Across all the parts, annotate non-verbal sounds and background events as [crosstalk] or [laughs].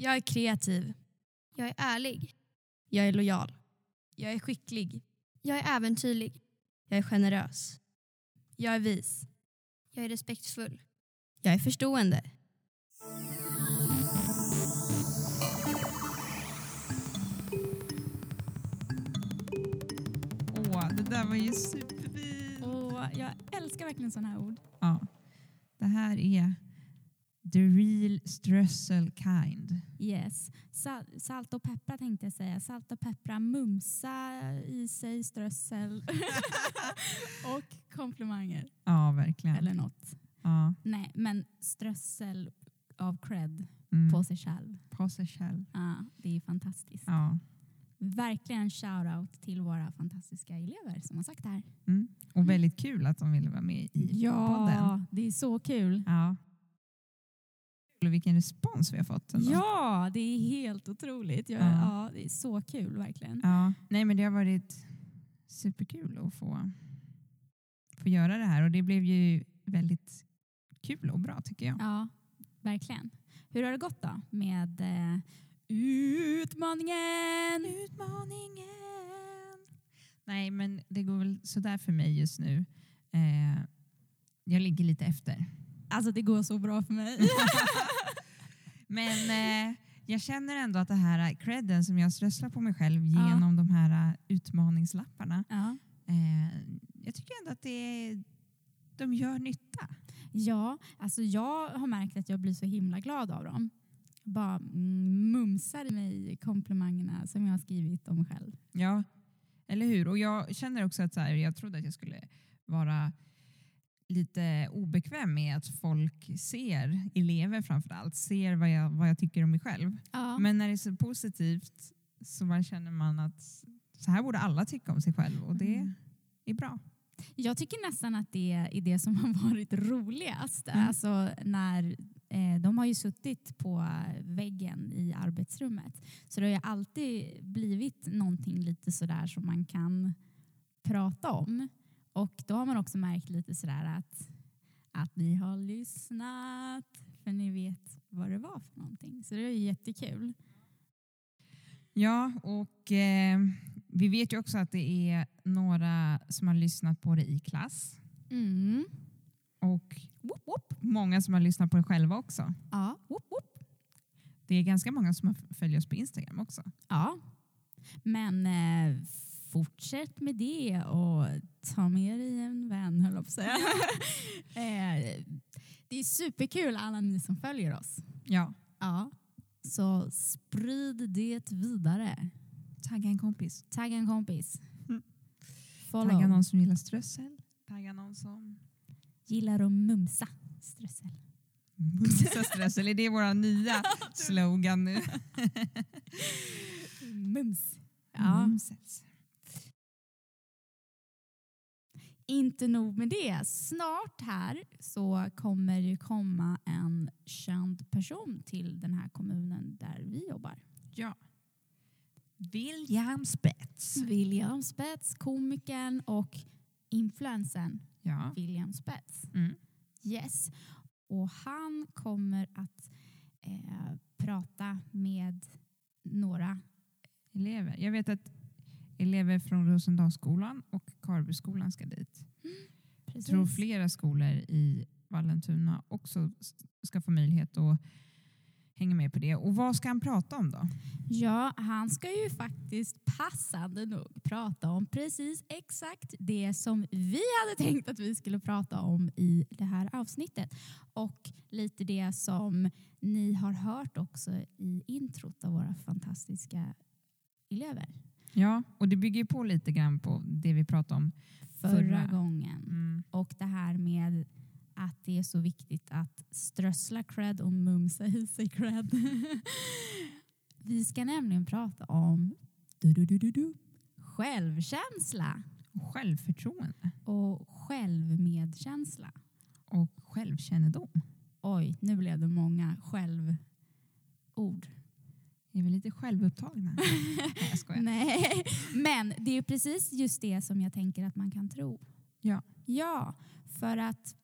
Jag är kreativ. Jag är ärlig. Jag är lojal. Jag är skicklig. Jag är äventyrlig. Jag är generös. Jag är vis. Jag är respektfull. Jag är förstående. Åh, det där var ju superfint. Och jag älskar verkligen sådana här ord. Ja. Det här är the real strössel kind. Yes. Sal salt och peppra tänkte jag säga. Salt och peppra, mumsa i sig strössel [laughs] och komplimanger Ja, verkligen. eller något. Ja. Nej, men strössel av cred Mm. på sig själv. På sig själv. Ja, det är fantastiskt. Ja. Verkligen en shout-out till våra fantastiska elever som har sagt det här. Mm. Och väldigt kul att de ville vara med i podden. Ja, det är så kul. Ja. Och vilken respons vi har fått. ändå. Ja, det är helt otroligt. Jag, Ja. ja. det är så kul verkligen. Ja. Nej, men det har varit superkul att få, få göra det här och det blev ju väldigt kul och bra tycker jag. Ja, verkligen. Hur har det gått då med eh, utmaningen? Utmaningen! Nej, men det går väl sådär för mig just nu. Eh, jag ligger lite efter. Alltså det går så bra för mig. [laughs] Men eh, jag känner ändå att det här credden som jag strösslar på mig själv Ja. genom de här eh, utmaningslapparna. ja. Eh, jag tycker ändå att det de gör nytta. ja, alltså jag har märkt att jag blir så himla glad av dem. Bara mm, mumsar i mig komplimangerna som jag har skrivit om mig själv. Ja, eller hur? Och jag känner också att så här, jag trodde att jag skulle vara lite obekväm med att folk ser, elever framförallt, ser vad jag, vad jag tycker om mig själv. Ja. Men när det är så positivt så bara känner man att så här borde alla tycka om sig själv och det Mm. är bra. Jag tycker nästan att det är det som har [laughs] varit roligast. Mm. Alltså när, eh, de har ju suttit på väggen i arbetsrummet. Så det har ju alltid blivit någonting lite sådär som man kan prata om. Och då har man också märkt lite sådär att, att ni har lyssnat. För ni vet vad det var för någonting. Så det är jättekul. Ja, och eh, vi vet ju också att det är några som har lyssnat på det i klass Mm. och Whoop, whoop. många som har lyssnat på det själva också. Ja. Whoop, whoop. Det är ganska många som har- följer oss på Instagram också. Ja, men eh, fortsätt med det och ta med dig en vän höll jag på att säga. [laughs] eh, det är superkul alla ni som följer oss. Ja. Ja, så sprid det vidare. Tagga en kompis. Tagga en kompis. Mm. Tagga någon som gillar strössel. Tagga någon som Gillar att mumsa strössel. mumsar strössel. Är det vår nya [laughs] slogan nu? Mums. Ja. Mumsels. Inte nog med det. Snart här så kommer det komma en känd person till den här kommunen där vi jobbar. Ja. William Spets. William Spets, komikern och influensen Ja. William Spets. Mm. Yes. Och han kommer att eh, prata med några. Elever. Jag vet att elever från Rosendalsskolan och Karbyskolan ska dit. Jag tror flera skolor i Vallentuna också ska få möjlighet att hänga med på det. Och vad ska han prata om då? Ja, han ska ju faktiskt passande nog prata om precis exakt det som vi hade tänkt att vi skulle prata om i det här avsnittet. Och lite det som ni har hört också i introt av våra fantastiska elever. Ja, och det bygger på lite grann på det vi pratade om. Förra, Förra. gången. Mm. Och det här med att det är så viktigt att strössla cred och mumsa i sig cred. [laughs] Vi ska nämligen prata om du, du, du, du, du, självkänsla Och självförtroende och självmedkänsla. och självkännedom. Oj, nu blev det många självord. Är vi lite självupptagna? [laughs] Nej, jag skojar. Nej, men det är precis just det som jag tänker att man kan tro. Ja. Ja, för att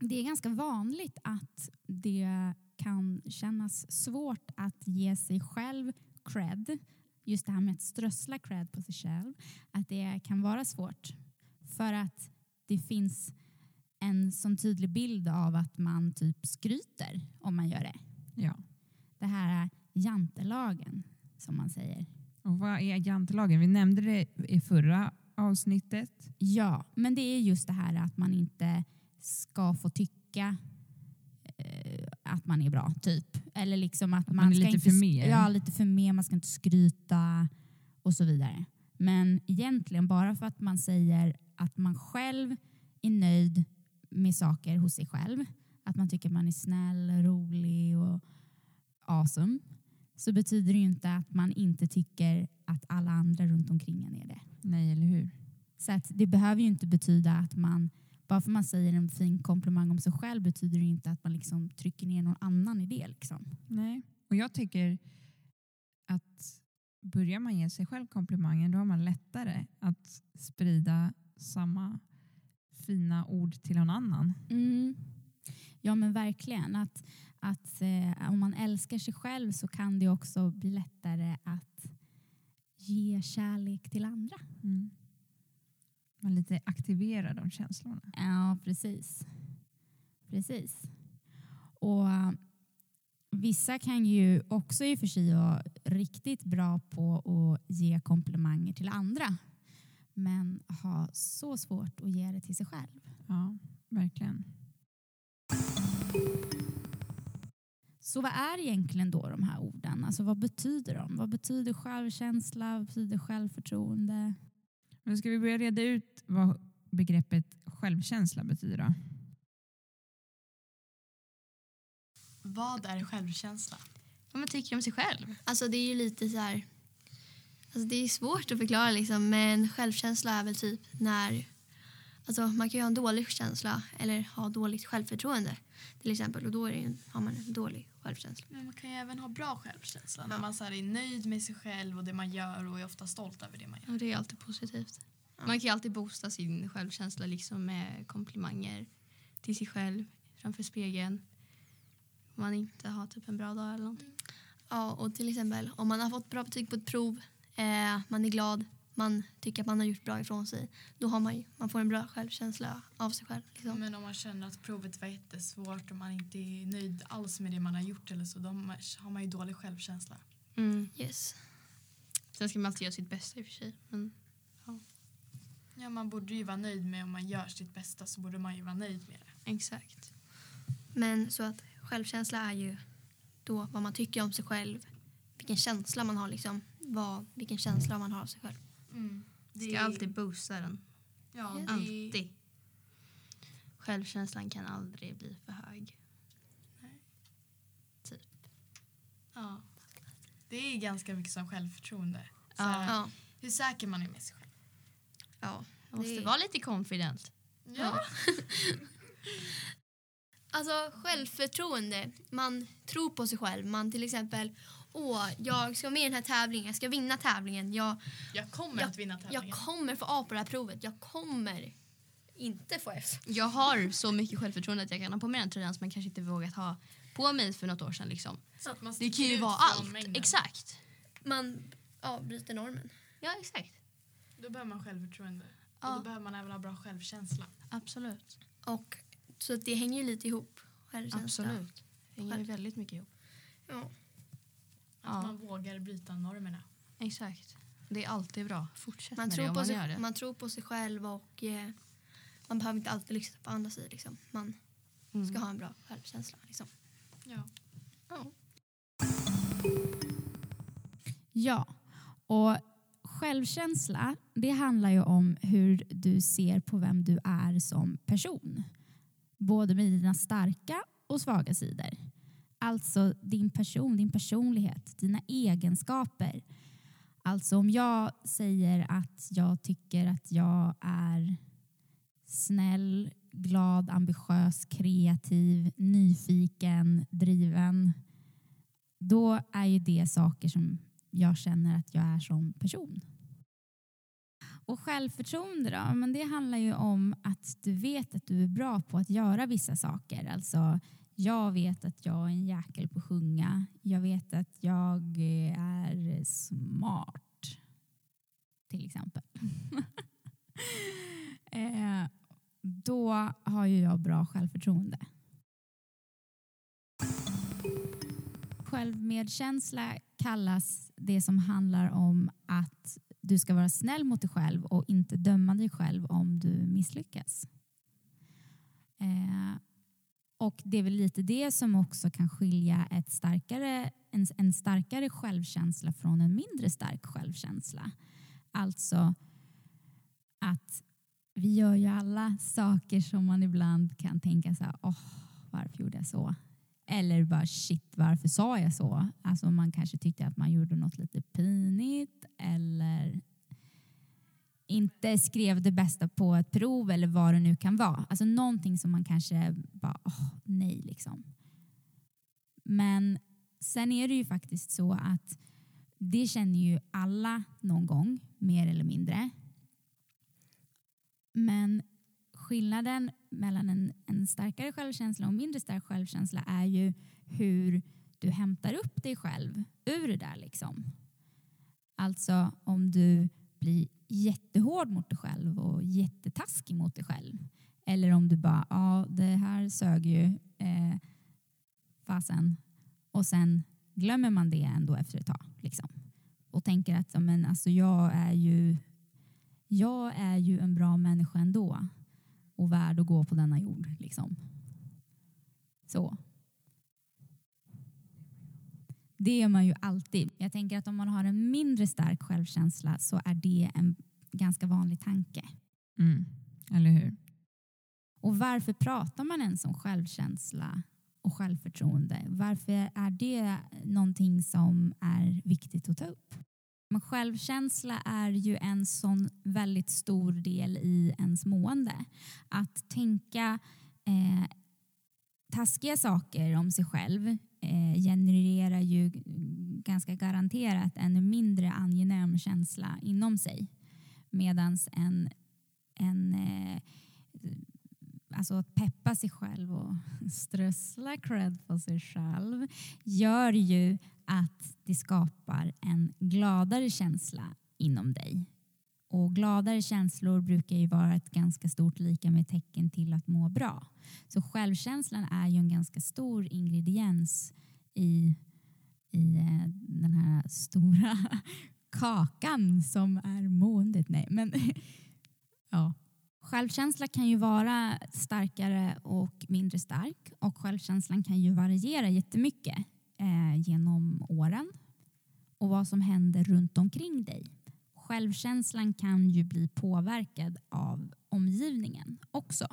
det är ganska vanligt att det kan kännas svårt att ge sig själv cred, just det här med att strössla cred på sig själv, att det kan vara svårt. För att det finns en sån tydlig bild av att man typ skryter om man gör det. Jantelagen som man säger. Och vad är jantelagen? Vi nämnde det i förra avsnittet. Ja, men det är just det här att man inte ska få tycka eh, att man är bra, typ. Eller liksom att, Att man, man är ska lite inte, för mer. Ja, lite för mer. Man ska inte skryta och så vidare. Men egentligen bara för att man säger att man själv är nöjd med saker hos sig själv, att man tycker att man är snäll, rolig och awesome, så betyder det ju inte att man inte tycker att alla andra runt omkring en är det. Nej, eller hur? Så att det behöver ju inte betyda att man, bara för man säger en fin komplimang om sig själv betyder det inte att man liksom trycker ner någon annan i det. Liksom. Nej. Och jag tycker att börjar man ge sig själv komplimanger då har man lättare att sprida samma fina ord till någon annan. Mm. Ja men verkligen. Att, att eh, om man älskar sig själv så kan det också bli lättare att ge kärlek till andra. Mm. Man lite aktiverar de känslorna. Ja, precis. Precis. Och eh, vissa kan ju också i och för sig vara riktigt bra på att ge komplimanger till andra. Men ha så svårt att ge det till sig själv. Ja, verkligen. Så vad är egentligen då de här orden? Alltså vad betyder de? Vad betyder självkänsla? Vad betyder självförtroende? Men ska vi börja reda ut vad begreppet självkänsla betyder då? Vad är självkänsla? Vad man tycker om sig själv. Alltså det är ju lite så här... Alltså det är svårt att förklara liksom, men självkänsla är väl typ när... Alltså man kan ju ha en dålig känsla eller ha dåligt självförtroende till exempel och då är det ju, har man en dålig självkänsla. Men man kan ju även ha bra självkänsla. När man så här, är nöjd med sig själv och det man gör och är ofta stolt över det man gör. Och det är alltid positivt. Man kan ju alltid boosta sin självkänsla liksom med komplimanger till sig själv framför spegeln. Om man inte har typ en bra dag eller någonting. Ja, och till exempel om man har fått bra betyg på ett prov, eh, man är glad, man tycker att man har gjort bra ifrån sig, då har man ju, man får en bra självkänsla av sig själv. Liksom. Men om man känner att provet var jättesvårt och man inte är nöjd alls med det man har gjort eller så, då har man ju dålig självkänsla. Mm. Yes. Sen ska man alltid göra sitt bästa i och för sig. Men Ja, man borde ju vara nöjd med om man gör sitt bästa så borde man ju vara nöjd med det. exakt. Men så att självkänsla är ju då vad man tycker om sig själv, vilken känsla man har liksom, vad, vilken känsla man har av sig själv. Det ska alltid boosta den. Ja, det Alltid. Självkänslan kan aldrig bli för hög. ja. det är ganska mycket som självförtroende. Så Ja. här, Ja, Hur säker man är med sig själv. ja. Man måste Det- vara lite confident. Ja. [laughs] Alltså självförtroende, man tror på sig själv. Man till exempel, åh, jag ska med i den här tävlingen, jag ska vinna tävlingen. Jag, Jag kommer att vinna tävlingen. jag kommer få A på det här provet, jag kommer inte få F. Jag har så mycket självförtroende att jag kan ha på mig den tröjan som man kanske inte vågat ha på mig för något år sedan. Liksom. Så att man Det kan ju vara allt. mängden. Exakt. Man ja, bryter normen. Ja, exakt. Då behöver man självförtroende. Ja. Och då behöver man även ha bra självkänsla. Absolut. Och, så att det hänger ju lite ihop. Absolut. Det hänger ju väldigt mycket ihop. Ja. Att Ja. man vågar bryta normerna. Exakt. Det är alltid bra. Fortsätt Man, med tror det om på man gör sig, det. man tror på sig själv och eh, man behöver inte alltid lyssna på andra sidor. Liksom. Man Mm. ska ha en bra självkänsla. Liksom. Ja. Ja. Ja, och självkänsla det handlar ju om hur du ser på vem du är som person. Både med dina starka och svaga sidor. Alltså din person, din personlighet, dina egenskaper. Alltså om jag säger att jag tycker att jag är snäll, glad, ambitiös, kreativ, nyfiken, driven. Då är ju det saker som jag känner att jag är som person. Och självförtroende då? Men det handlar ju om att du vet att du är bra på att göra vissa saker. Alltså, jag vet att jag är en jäkel på att sjunga. Jag vet att jag eh, är smart. Till exempel. [laughs] eh, då har ju jag bra självförtroende. Självmedkänsla kallas det som handlar om att du ska vara snäll mot dig själv och inte döma dig själv om du misslyckas. Eh, och det är väl lite det som också kan skilja ett starkare, en, en starkare självkänsla från en mindre stark självkänsla. Alltså att vi gör ju alla saker som man ibland kan tänka så här, oh, varför gjorde jag så? Eller bara shit, varför sa jag så? Alltså man kanske tyckte att man gjorde något lite pinigt eller inte skrev det bästa på ett prov eller vad det nu kan vara. Alltså någonting som man kanske bara, oh, nej liksom. Men sen är det ju faktiskt så att det känner ju alla någon gång, mer eller mindre. Men skillnaden mellan en, en starkare självkänsla och mindre stark självkänsla är ju hur du hämtar upp dig själv ur det där. Liksom. Alltså om du blir jättehård mot dig själv och jättetaskig mot dig själv. Eller om du bara, ja det här sög ju, eh, fasen. Och sen glömmer man det ändå efter ett tag. Liksom. Och tänker att men, alltså, jag, är ju, jag är ju en bra människa ändå och värd att gå på denna jord. Liksom. Så. Det är man ju alltid. Jag tänker att om man har en mindre stark självkänsla så är det en ganska vanlig tanke. Mm. Eller hur? Och varför pratar man ens om självkänsla och självförtroende? Varför är det någonting som är viktigt att ta upp? Men självkänsla är ju en sån väldigt stor del i ens mående. Att tänka eh, taskiga saker om sig själv Eh, genererar ju ganska garanterat en mindre angenäm känsla inom sig. Medan en, en eh, alltså att peppa sig själv och [laughs] strössla cred på sig själv gör ju att det skapar en gladare känsla inom dig. Och gladare känslor brukar ju vara ett ganska stort lika med tecken till att må bra. Så självkänslan är ju en ganska stor ingrediens i, i eh, den här stora [laughs] kakan som är måendet. Nej, men [laughs] ja. Självkänsla kan ju vara starkare och mindre stark och självkänslan kan ju variera jättemycket eh, genom åren och vad som händer runt omkring dig. Självkänslan kan ju bli påverkad av omgivningen också.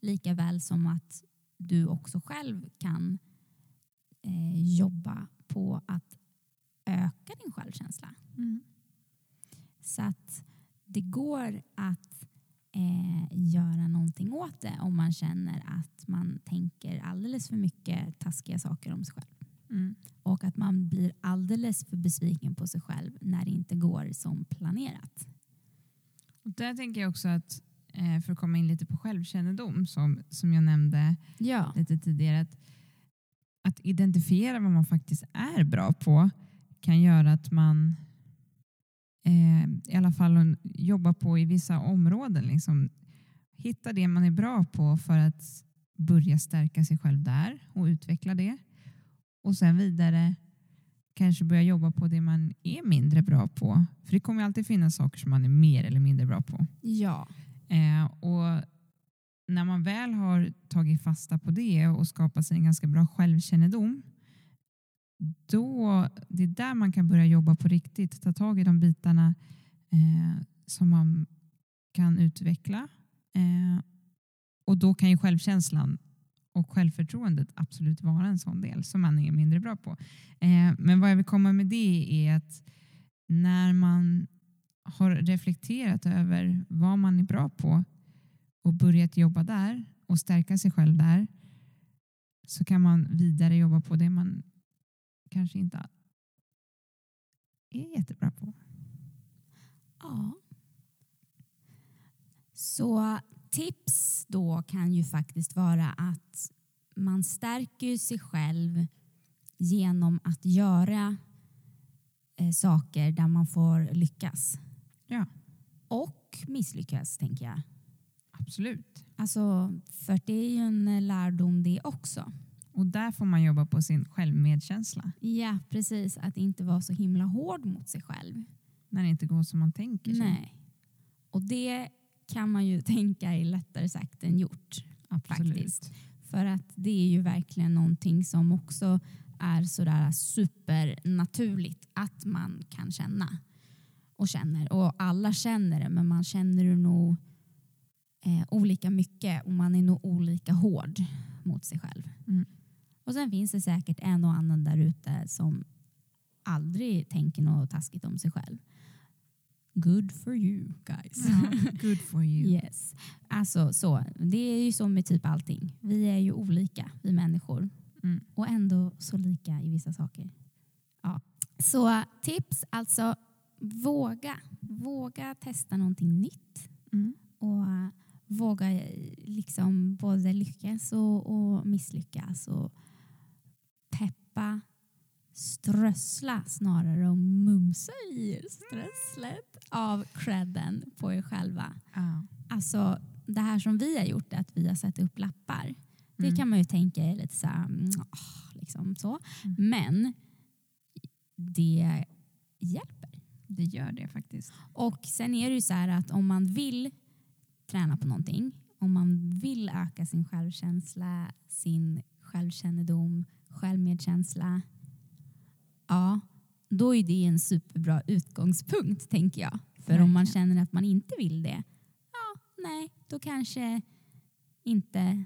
Lika väl som att du också själv kan eh, jobba på att öka din självkänsla. Mm. Så att det går att eh, göra någonting åt det om man känner att man tänker alldeles för mycket taskiga saker om sig själv. Mm. Och att man blir alldeles för besviken på sig själv när det inte går som planerat. Och där tänker jag också att, för att komma in lite på självkännedom som, som jag nämnde ja. lite tidigare, att, att identifiera vad man faktiskt är bra på kan göra att man eh, i alla fall jobba på i vissa områden. Liksom, hitta det man är bra på för att börja stärka sig själv där och utveckla det. Och sen vidare kanske börja jobba på det man är mindre bra på. För det kommer alltid finnas saker som man är mer eller mindre bra på. Ja. Eh, och när man väl har tagit fasta på det och skapat sig en ganska bra självkännedom då, det är där man kan börja jobba på riktigt. Ta tag i de bitarna eh, som man kan utveckla. Eh, och då kan ju självkänslan och självförtroendet absolut vara en sån del som man är mindre bra på. Eh, men vad jag vill komma med det är att när man har reflekterat över vad man är bra på och börjat jobba där och stärka sig själv där så kan man vidare jobba på det man kanske inte är jättebra på. Ja. Så tips då kan ju faktiskt vara att man stärker sig själv genom att göra eh, saker där man får lyckas. Ja. Och misslyckas, tänker jag. Absolut. Alltså, för det är ju en lärdom det också. Och där får man jobba på sin självmedkänsla. Ja, precis. Att inte vara så himla hård mot sig själv. När det inte går som man tänker sig. Nej. Och det kan man ju [laughs] tänka är lättare sagt än gjort. Absolut. Faktiskt. För att det är ju verkligen någonting som också är sådär supernaturligt att man kan känna och känner. Och alla känner det, men man känner det nog eh, olika mycket och man är nog olika hård mot sig själv. Mm. Och sen finns det säkert en och annan där ute som aldrig tänker något taskigt om sig själv. Good for you guys. Ja, [laughs] good for you. Yes. Alltså, så, det är ju så med typ allting. Vi är ju olika, vi människor. Mm. Och ändå så lika i vissa saker. Ja. Så tips, alltså våga. Våga testa någonting nytt. Mm. Och våga liksom både lyckas och, och misslyckas. Och peppa, strössla snarare och mumsa i strösslet av credden på er själva. Ja. Alltså det här som vi har gjort, att vi har satt upp lappar. Det Mm. kan man ju tänka är lite så här, mm, liksom så. Mm. Men det hjälper. Det gör det faktiskt. Och sen är det ju så här att om man vill träna på någonting, om man vill öka sin självkänsla, sin självkännedom, självmedkänsla, ja, då är det en superbra utgångspunkt tänker jag. För om man känner att man inte vill det, ja, nej, då kanske inte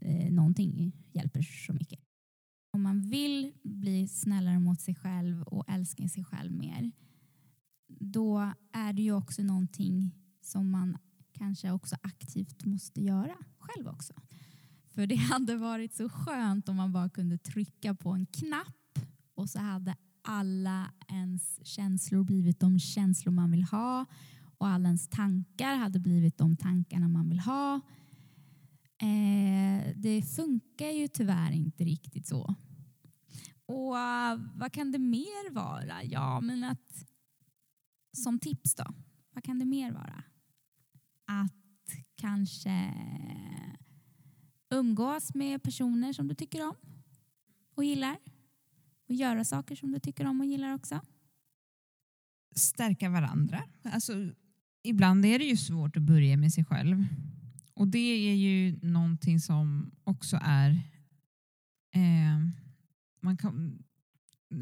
eh, någonting hjälper så mycket. Om man vill bli snällare mot sig själv och älska sig själv mer, då är det ju också någonting som man kanske också aktivt måste göra själv också. För det [laughs] hade varit så skönt om man bara kunde trycka på en knapp och så hade alla ens känslor blivit de känslor man vill ha och alla ens tankar hade blivit de tankarna man vill ha. Eh, det funkar ju tyvärr inte riktigt så. Och vad kan det mer vara? Ja, men att som tips då, vad kan det mer vara? Att kanske umgås med personer som du tycker om och gillar. Och göra saker som du tycker om och gillar också. Stärka varandra. Alltså, ibland är det ju svårt att börja med sig själv. Och det är ju någonting som också är eh, man kan,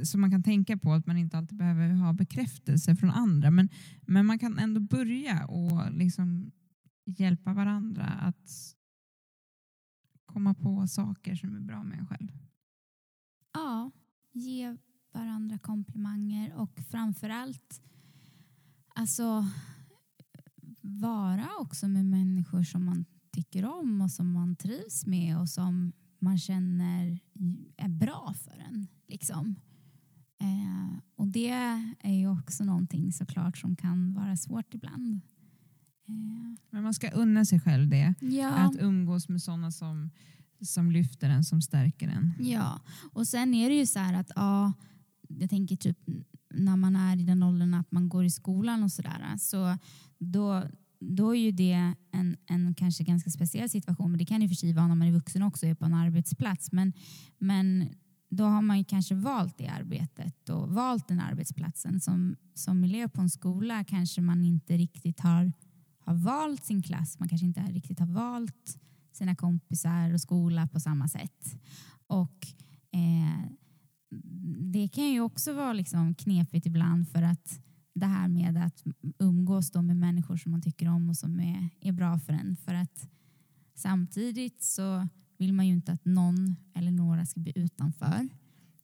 som man kan tänka på att man inte alltid behöver ha bekräftelse från andra. Men, men man kan ändå börja och liksom hjälpa varandra att komma på saker som är bra med en själv. Ja, ge varandra komplimanger och framförallt alltså, vara också med människor som man tycker om och som man trivs med och som man känner är bra för en. Liksom. Eh, och det är ju också någonting såklart som kan vara svårt ibland. Eh, Men man ska unna sig själv det. ja. Att umgås med sådana som, som lyfter en, som stärker en. Ja, och sen är det ju så här att ja, jag tänker typ när man är i den åldern att man går i skolan och sådär så då, då är ju det en, en kanske ganska speciell situation men det kan ju för sig vara när man är vuxen också är på en arbetsplats men, men då har man ju kanske valt det arbetet och valt den arbetsplatsen. Som, som elev på en skola kanske man inte riktigt har, har valt sin klass. Man kanske inte riktigt har valt sina kompisar och skola på samma sätt. Och eh, det kan ju också vara liksom knepigt ibland för att det här med att umgås då med människor som man tycker om och som är, är bra för en. För att samtidigt så vill man ju inte att någon eller några ska bli utanför.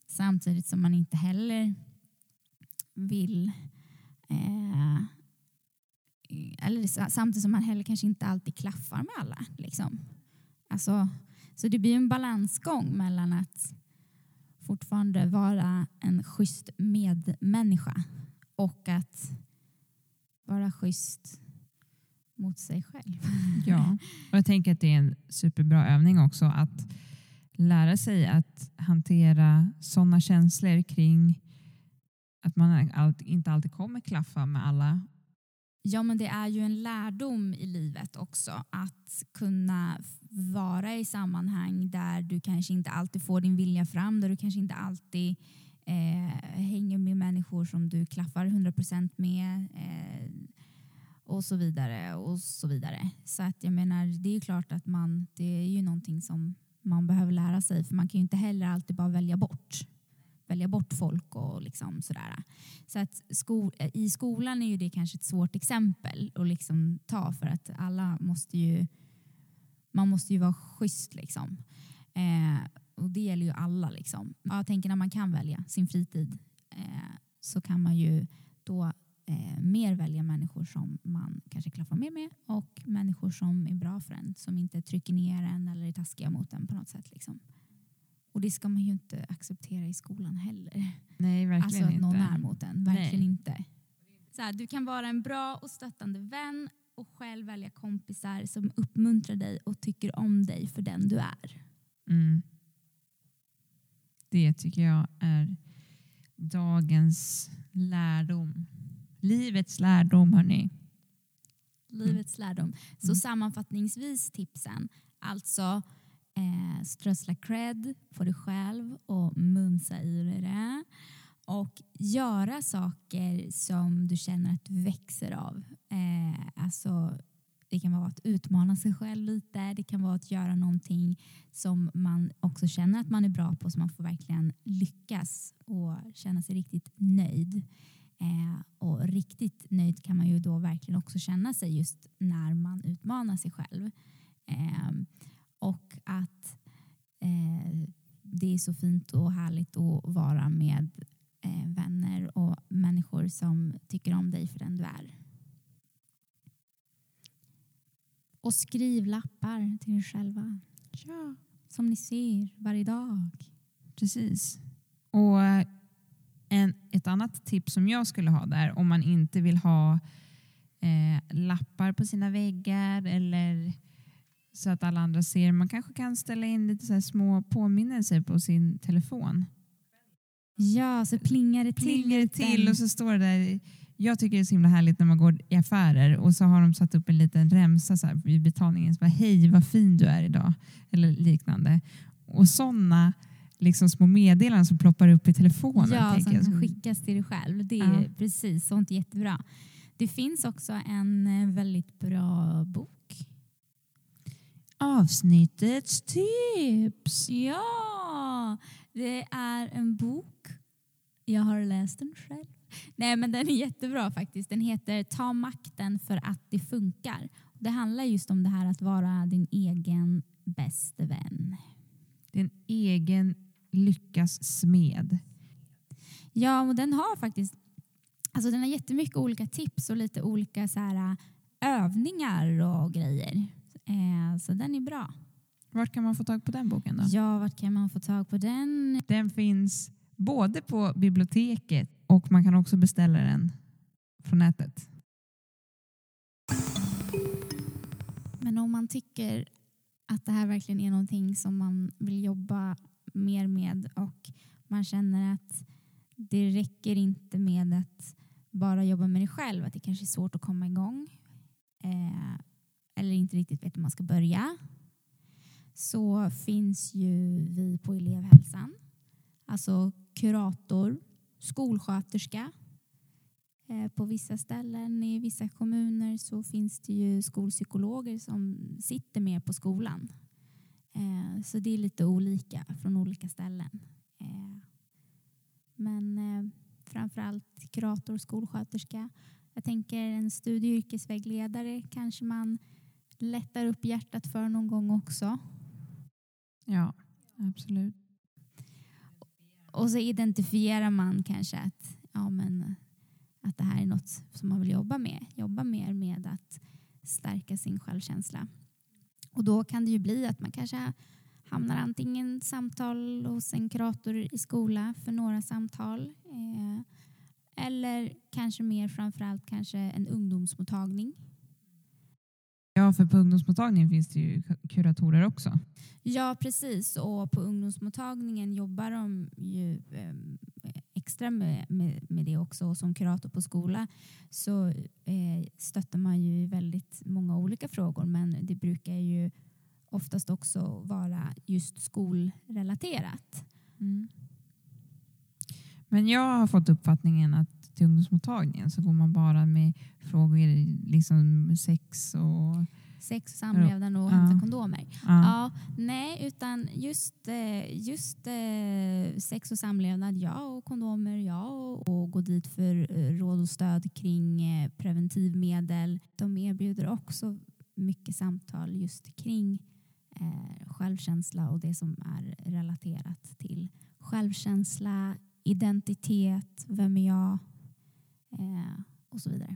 Samtidigt som man inte heller vill eh, eller samtidigt som man heller kanske inte alltid klaffar med alla. Liksom. Alltså, så det blir en balansgång mellan att fortfarande vara en schysst medmänniska och att vara schysst mot sig själv. Ja, [laughs] och jag tänker att det är en superbra övning också att lära sig att hantera sådana känslor kring att man inte alltid kommer klaffa med alla. Ja, men det är ju en lärdom i livet också att kunna vara i sammanhang där du kanske inte alltid får din vilja fram, där du kanske inte alltid eh, hänger med människor som du klaffar 100% med eh, och så vidare och så vidare. Så att jag menar, det är klart att man, det är ju någonting som man behöver lära sig för man kan ju inte heller alltid bara välja bort välja bort folk och liksom sådär. Så att sko i skolan är ju det kanske ett svårt exempel att liksom ta för att alla måste ju man måste ju vara schysst liksom. Eh, och det gäller ju alla liksom. Jag tänker när man kan välja sin fritid eh, så kan man ju då eh, mer välja människor som man kanske klaffar mer med och människor som är bra för en, som inte trycker ner en eller är taskiga mot en på något sätt. Liksom. Och det ska man ju inte acceptera i skolan heller. Nej, verkligen alltså inte. någon är mot en. Verkligen Nej. inte. Så här, du kan vara en bra och stöttande vän och själv välja kompisar som uppmuntrar dig och tycker om dig för den du är. Mm. Det tycker jag är dagens lärdom. Livets lärdom, hörni. Livets lärdom. Så Mm. sammanfattningsvis tipsen. Alltså eh, strössla cred på dig själv och mumsa i dig det. Och göra saker som du känner att du växer av. Eh, alltså, det kan vara att utmana sig själv lite. Det kan vara att göra någonting som man också känner att man är bra på så man får verkligen lyckas och känna sig riktigt nöjd. Eh, och riktigt nöjd kan man ju då verkligen också känna sig just när man utmanar sig själv. Eh, och att eh, det är så fint och härligt att vara med vänner och människor som tycker om dig för den du är. Och skriv lappar till er själva. Ja. Som ni ser varje dag. Precis. Och en, ett annat tips som jag skulle ha där om man inte vill ha eh, lappar på sina väggar eller så att alla andra ser. Man kanske kan ställa in lite så små påminnelser på sin telefon. Ja, så plingar det till. Plingar det till och så står det där. Jag tycker det är så himla härligt när man går i affärer och så har de satt upp en liten remsa så här vid betalningen. Så bara, Hej vad fin du är idag. Eller liknande. Och sådana liksom små meddelanden som ploppar upp i telefonen. Ja, som jag. kan skickas till dig själv. Det är Ja. precis sånt jättebra. Det finns också en eh, väldigt bra bok. Avsnittets tips. Ja, det är en bok. Jag har läst den själv. Nej, men den är jättebra faktiskt. Den heter Ta makten för att det funkar. Det handlar just om det här att vara din egen bäste vän. Din egen lyckas smed. Ja, och den har faktiskt alltså den har jättemycket olika tips och lite olika så här, övningar och grejer. Eh, så den är bra. Vart kan man få tag på den boken då? Ja, vart kan man få tag på den? Den finns både på biblioteket och man kan också beställa den från nätet. Men om man tycker att det här verkligen är någonting som man vill jobba mer med och man känner att det räcker inte med att bara jobba med det själv, att det kanske är svårt att komma igång eh, eller inte riktigt vet hur man ska börja så finns ju vi på elevhälsan. Alltså kurator, skolsköterska. Eh, På vissa ställen i vissa kommuner så finns det ju skolpsykologer som sitter med på skolan. Eh, Så det är lite olika från olika ställen. Eh, Men eh, framförallt kurator, skolsköterska. Jag tänker en studie och yrkesvägledare kanske man lättar upp hjärtat för någon gång också. Ja, absolut. Och så identifierar man kanske att, ja, men, att det här är något som man vill jobba med. Jobba mer med att stärka sin självkänsla. Och då kan det ju bli att man kanske hamnar antingen samtal hos en kurator i skola för några samtal. Eh, eller kanske mer framförallt kanske en ungdomsmottagning. Ja, för på ungdomsmottagningen finns det ju kuratorer också. Ja, precis. Och på ungdomsmottagningen jobbar de ju eh, extra med, med, med, det också. Och som kurator på skola så eh, stöttar man ju väldigt många olika frågor men det brukar ju oftast också vara just skolrelaterat. Mm. Men jag har fått uppfattningen att till ungdomsmottagningen så går man bara med frågor liksom sex och sex och samlevnad och ja. hämta kondomer. Ja. ja. nej, utan just, eh, just eh, sex och samlevnad, ja, och kondomer, ja, och gå dit för eh, råd och stöd kring preventivmedel. De erbjuder också mycket samtal just kring självkänsla och det som är relaterat till självkänsla, identitet, vem är jag och så vidare.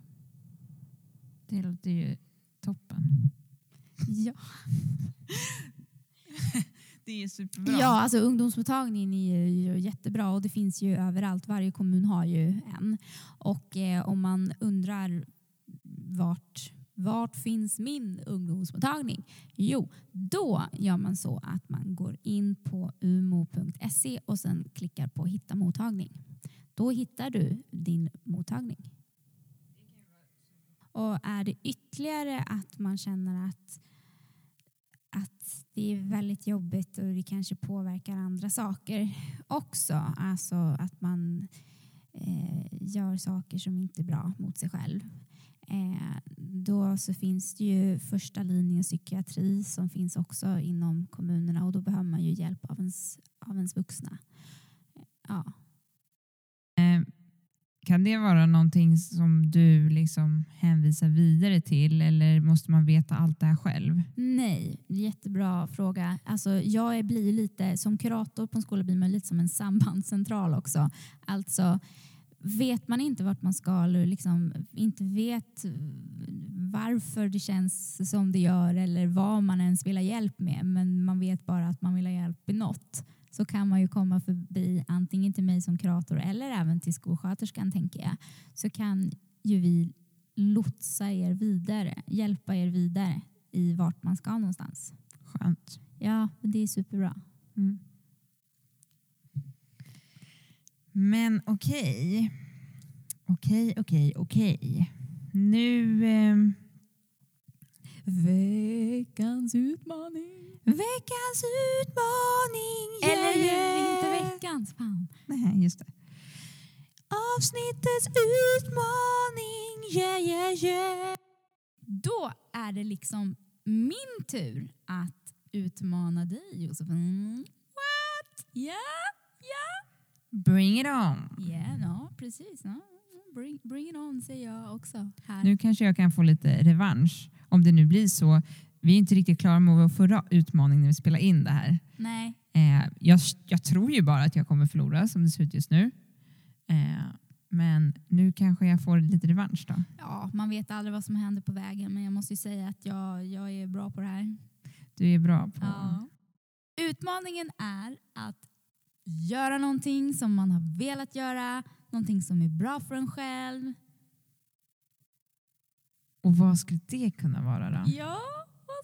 Det låter ju toppen. Ja. [laughs] det är superbra. Ja, alltså ungdomsmottagningen är ju jättebra och det finns ju överallt. Varje kommun har ju en. Och eh, om man undrar vart vart finns min ungdomsmottagning? Jo, då gör man så att man går in på umo.se och sen klickar på hitta mottagning. Då hittar du din mottagning. Och är det ytterligare att man känner att, att det är väldigt jobbigt och det kanske påverkar andra saker också, alltså att man eh, gör saker som inte är bra mot sig själv, eh, då så finns det ju första linjen psykiatri som finns också inom kommunerna och då behöver man ju hjälp av ens, av ens vuxna. Ja. Eh, kan det vara någonting som du liksom hänvisar vidare till eller måste man veta allt det här själv? Nej, jättebra fråga. Alltså, jag blir lite, som kurator på en skola blir man lite som en sambandscentral också. Alltså, vet man inte vart man ska eller liksom inte vet varför det känns som det gör eller vad man ens vill ha hjälp med men man vet bara att man vill ha hjälp i något så kan man ju komma förbi antingen till mig som kurator eller även till skolsköterskan tänker jag. Så kan ju vi lotsa er vidare, hjälpa er vidare i vart man ska någonstans. Skönt. Ja, det är superbra. Mm. Men okej. Okej, okej, okej. Nu... Eh, veckans utmaning. Veckans utmaning! Yeah, Eller yeah. inte veckans. Fan. Nej, just det. Avsnittets utmaning! Yeah, yeah, yeah. Då är det liksom min tur att utmana dig, Josefin. What? Yeah. Yeah. Bring it on! Yeah, no, precis. No. Bring, bring it on säger jag också. Här. Nu kanske jag kan få lite revansch om det nu blir så vi är inte riktigt klara med vår förra utmaning när vi spelar in det här. Nej. Eh, jag, jag, tror ju bara att jag kommer förlora som det ser ut just nu. Eh, men nu kanske jag får lite revansch då. Ja, man vet aldrig vad som händer på vägen men jag måste ju säga att jag, jag är bra på det här. Du är bra på... Ja. Utmaningen är att göra någonting som man har velat göra, någonting som är bra för en själv. Och vad skulle det kunna vara då? Ja,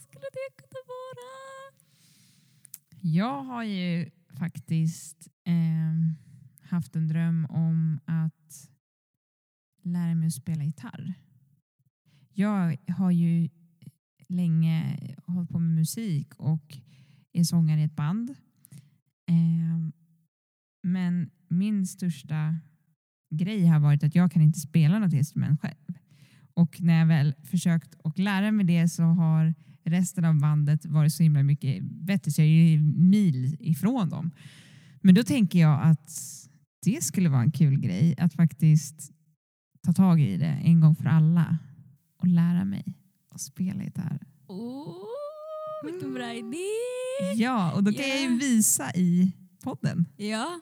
skulle det kunna vara? Jag har ju faktiskt eh, haft en dröm om att lära mig att spela gitarr. Jag har ju länge hållit på med musik och är sångare i ett band. Eh, men min största grej har varit att jag kan inte spela något instrument själv. Och när jag väl försökt att lära mig det så har resten av bandet varit så himla mycket bättre så jag är mil ifrån dem. Men då tänker jag att det skulle vara en kul grej att faktiskt ta tag i det en gång för alla och lära mig att spela gitarr. Oh, vilken bra idé! Ja, och då kan yeah. jag ju visa i podden. Ja,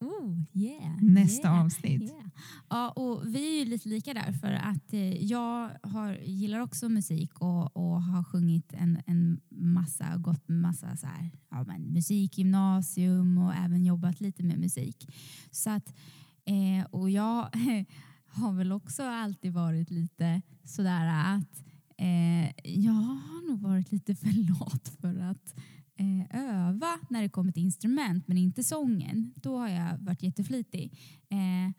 Oh, yeah, Nästa yeah, avsnitt. Yeah. Ja, och vi är ju lite lika där för att eh, jag har, gillar också musik och, och har sjungit en, en massa, gått massa så här, ja, men musikgymnasium och även jobbat lite med musik. Så att, eh, och jag [laughs] har väl också alltid varit lite sådär att Eh, jag har nog varit lite för lat för att eh, öva när det kommer till instrument men inte sången. Då har jag varit jätteflitig. Eh,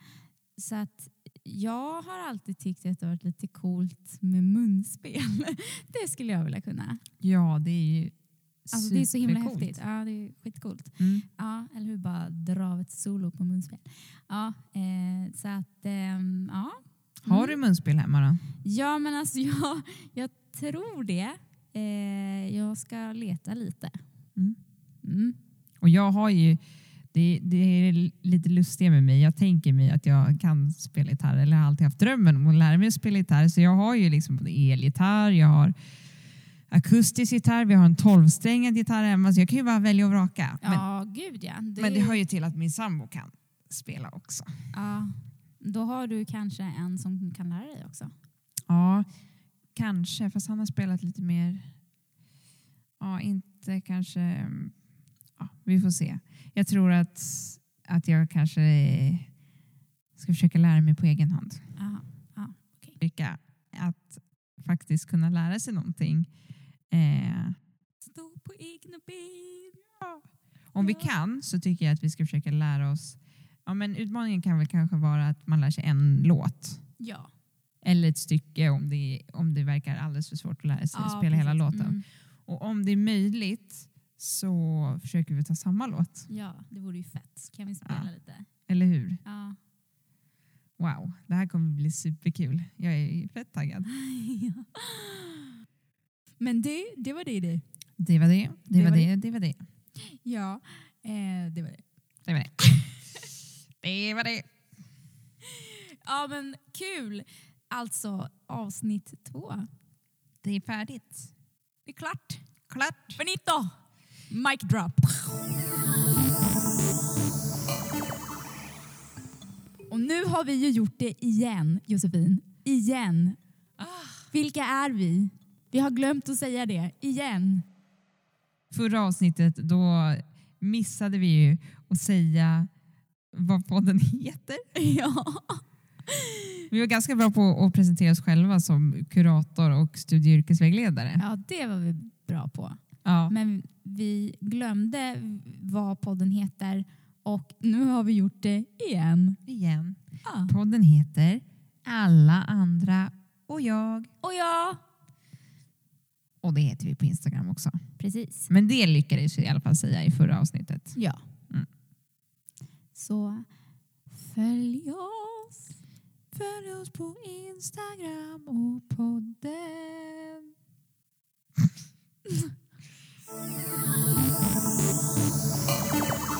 så att jag har alltid tyckt att det har varit lite coolt med munspel. [laughs] det skulle jag vilja kunna. Ja, det är ju Alltså, det är så himla häftigt. Ja, det är skitcoolt. Mm. Ja, eller hur? Bara dra av ett solo på munspel. Ja, eh, så att, ehm, ja. Har Mm. du munspel hemma då? Ja, men alltså jag, jag tror det. Eh, jag ska leta lite. Mm. Mm. Och jag har ju, det, det är lite lustiga med mig. Jag tänker mig att jag kan spela gitarr eller har alltid haft drömmen om att lära mig att spela gitarr. Så jag har ju liksom elgitarr, jag har akustisk gitarr, vi har en tolvsträngad gitarr hemma. Så jag kan ju bara välja och vraka. Men, Ja, gud ja. Det, men det hör ju till att min sambo kan spela också. ja. Då har du kanske en som kan lära dig också. Ja, kanske. Fast han har spelat lite mer... Ja, inte kanske... mm, Ja, vi får se. Jag tror att, att jag kanske ska försöka lära mig på egen hand. Aha. Försöka att faktiskt kunna lära sig någonting. Eh, Stå på egna ben. om vi Ja. kan så tycker jag att vi ska försöka lära oss... Ja, men utmaningen kan väl kanske vara att man lär sig en låt. Ja. Eller ett stycke om det, om det verkar alldeles för svårt att lära sig Ja, spela hela precis. låten. Mm. Och om det är möjligt så försöker vi ta samma låt. Ja, det vore ju fett. Kan vi spela Ja. lite? Eller hur? Ja. Wow, det här kommer bli superkul. Jag är fett taggad. [laughs] Men det, det var det det. Det var det, det, Det var var det, det var det. Ja, eh, det var det. Det var det. [laughs] det var det. Ja men kul! Alltså avsnitt två. Det är färdigt. Det är klart. Klart. Finito! Mic drop. Och nu har vi ju gjort det igen, Josefin. Igen. Vilka är vi? Vi har glömt att säga det. Igen. Förra avsnittet då missade vi ju att säga vad podden heter. [laughs] Ja. [laughs] Vi var ganska bra på att presentera oss själva som kurator och studie och yrkesvägledare. ja, det var vi bra på. Ja. Men vi glömde vad podden heter och nu har vi gjort det igen. Igen. Ja. Podden heter Alla andra och jag. Och ja, Och det heter vi på Instagram också. precis. Men det lyckades vi i alla fall säga i förra avsnittet. Ja. Mm. Så följ oss. Följ oss på Instagram och podden. [laughs]